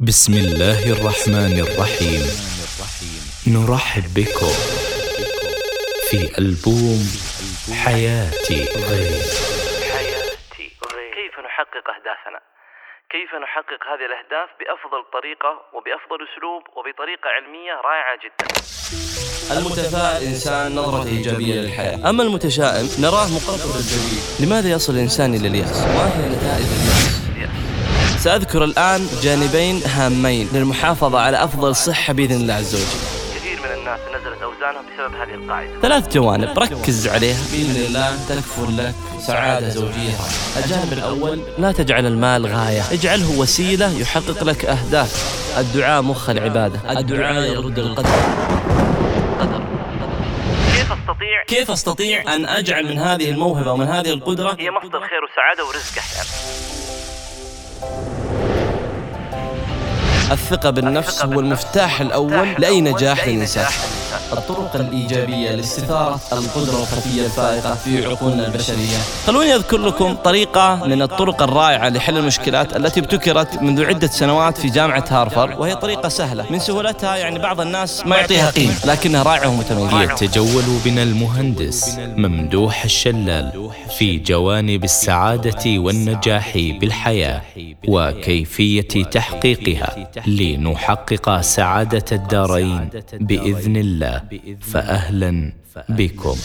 بسم الله الرحمن الرحيم نرحب بكم في ألبوم حياتي غير حياتي كيف نحقق أهدافنا؟ كيف نحقق هذه الأهداف بأفضل طريقة وبأفضل أسلوب وبطريقة علمية رائعة جدا المتفائل إنسان نظرة إيجابية للحياة أما المتشائم نراه مقرب بالجميل لماذا يصل الإنسان إلى اليأس؟ ما هي نتائج اليأس؟ سأذكر الآن جانبين هامين للمحافظة على أفضل صحة بإذن الله عز وجل. كثير من الناس نزلت أوزانهم بسبب هذه القاعدة. ثلاث جوانب ركز عليها. بإذن الله تكفر لك سعادة زوجية. الجانب الأول لا تجعل المال غاية. اجعله وسيلة يحقق لك أهداف. الدعاء مخ العبادة. الدعاء يرد القدر. كيف أستطيع كيف أستطيع أن أجعل من هذه الموهبة ومن هذه القدرة؟ هي مصدر خير وسعادة ورزق أحيانا. الثقة بالنفس هو المفتاح الأول لأي نجاح للإنسان. الطرق الإيجابية لاستثارة القدرة الخفية الفائقة في عقولنا البشرية. خلوني أذكر لكم طريقة من الطرق الرائعة لحل المشكلات التي ابتكرت منذ عدة سنوات في جامعة هارفارد وهي طريقة سهلة. من سهولتها يعني بعض الناس ما يعطيها قيمة لكنها رائعة ومتميزة. يتجول بنا المهندس ممدوح الشلال في جوانب السعادة والنجاح بالحياة وكيفية تحقيقها لنحقق سعادة الدارين بإذن الله. فأهلا بكم.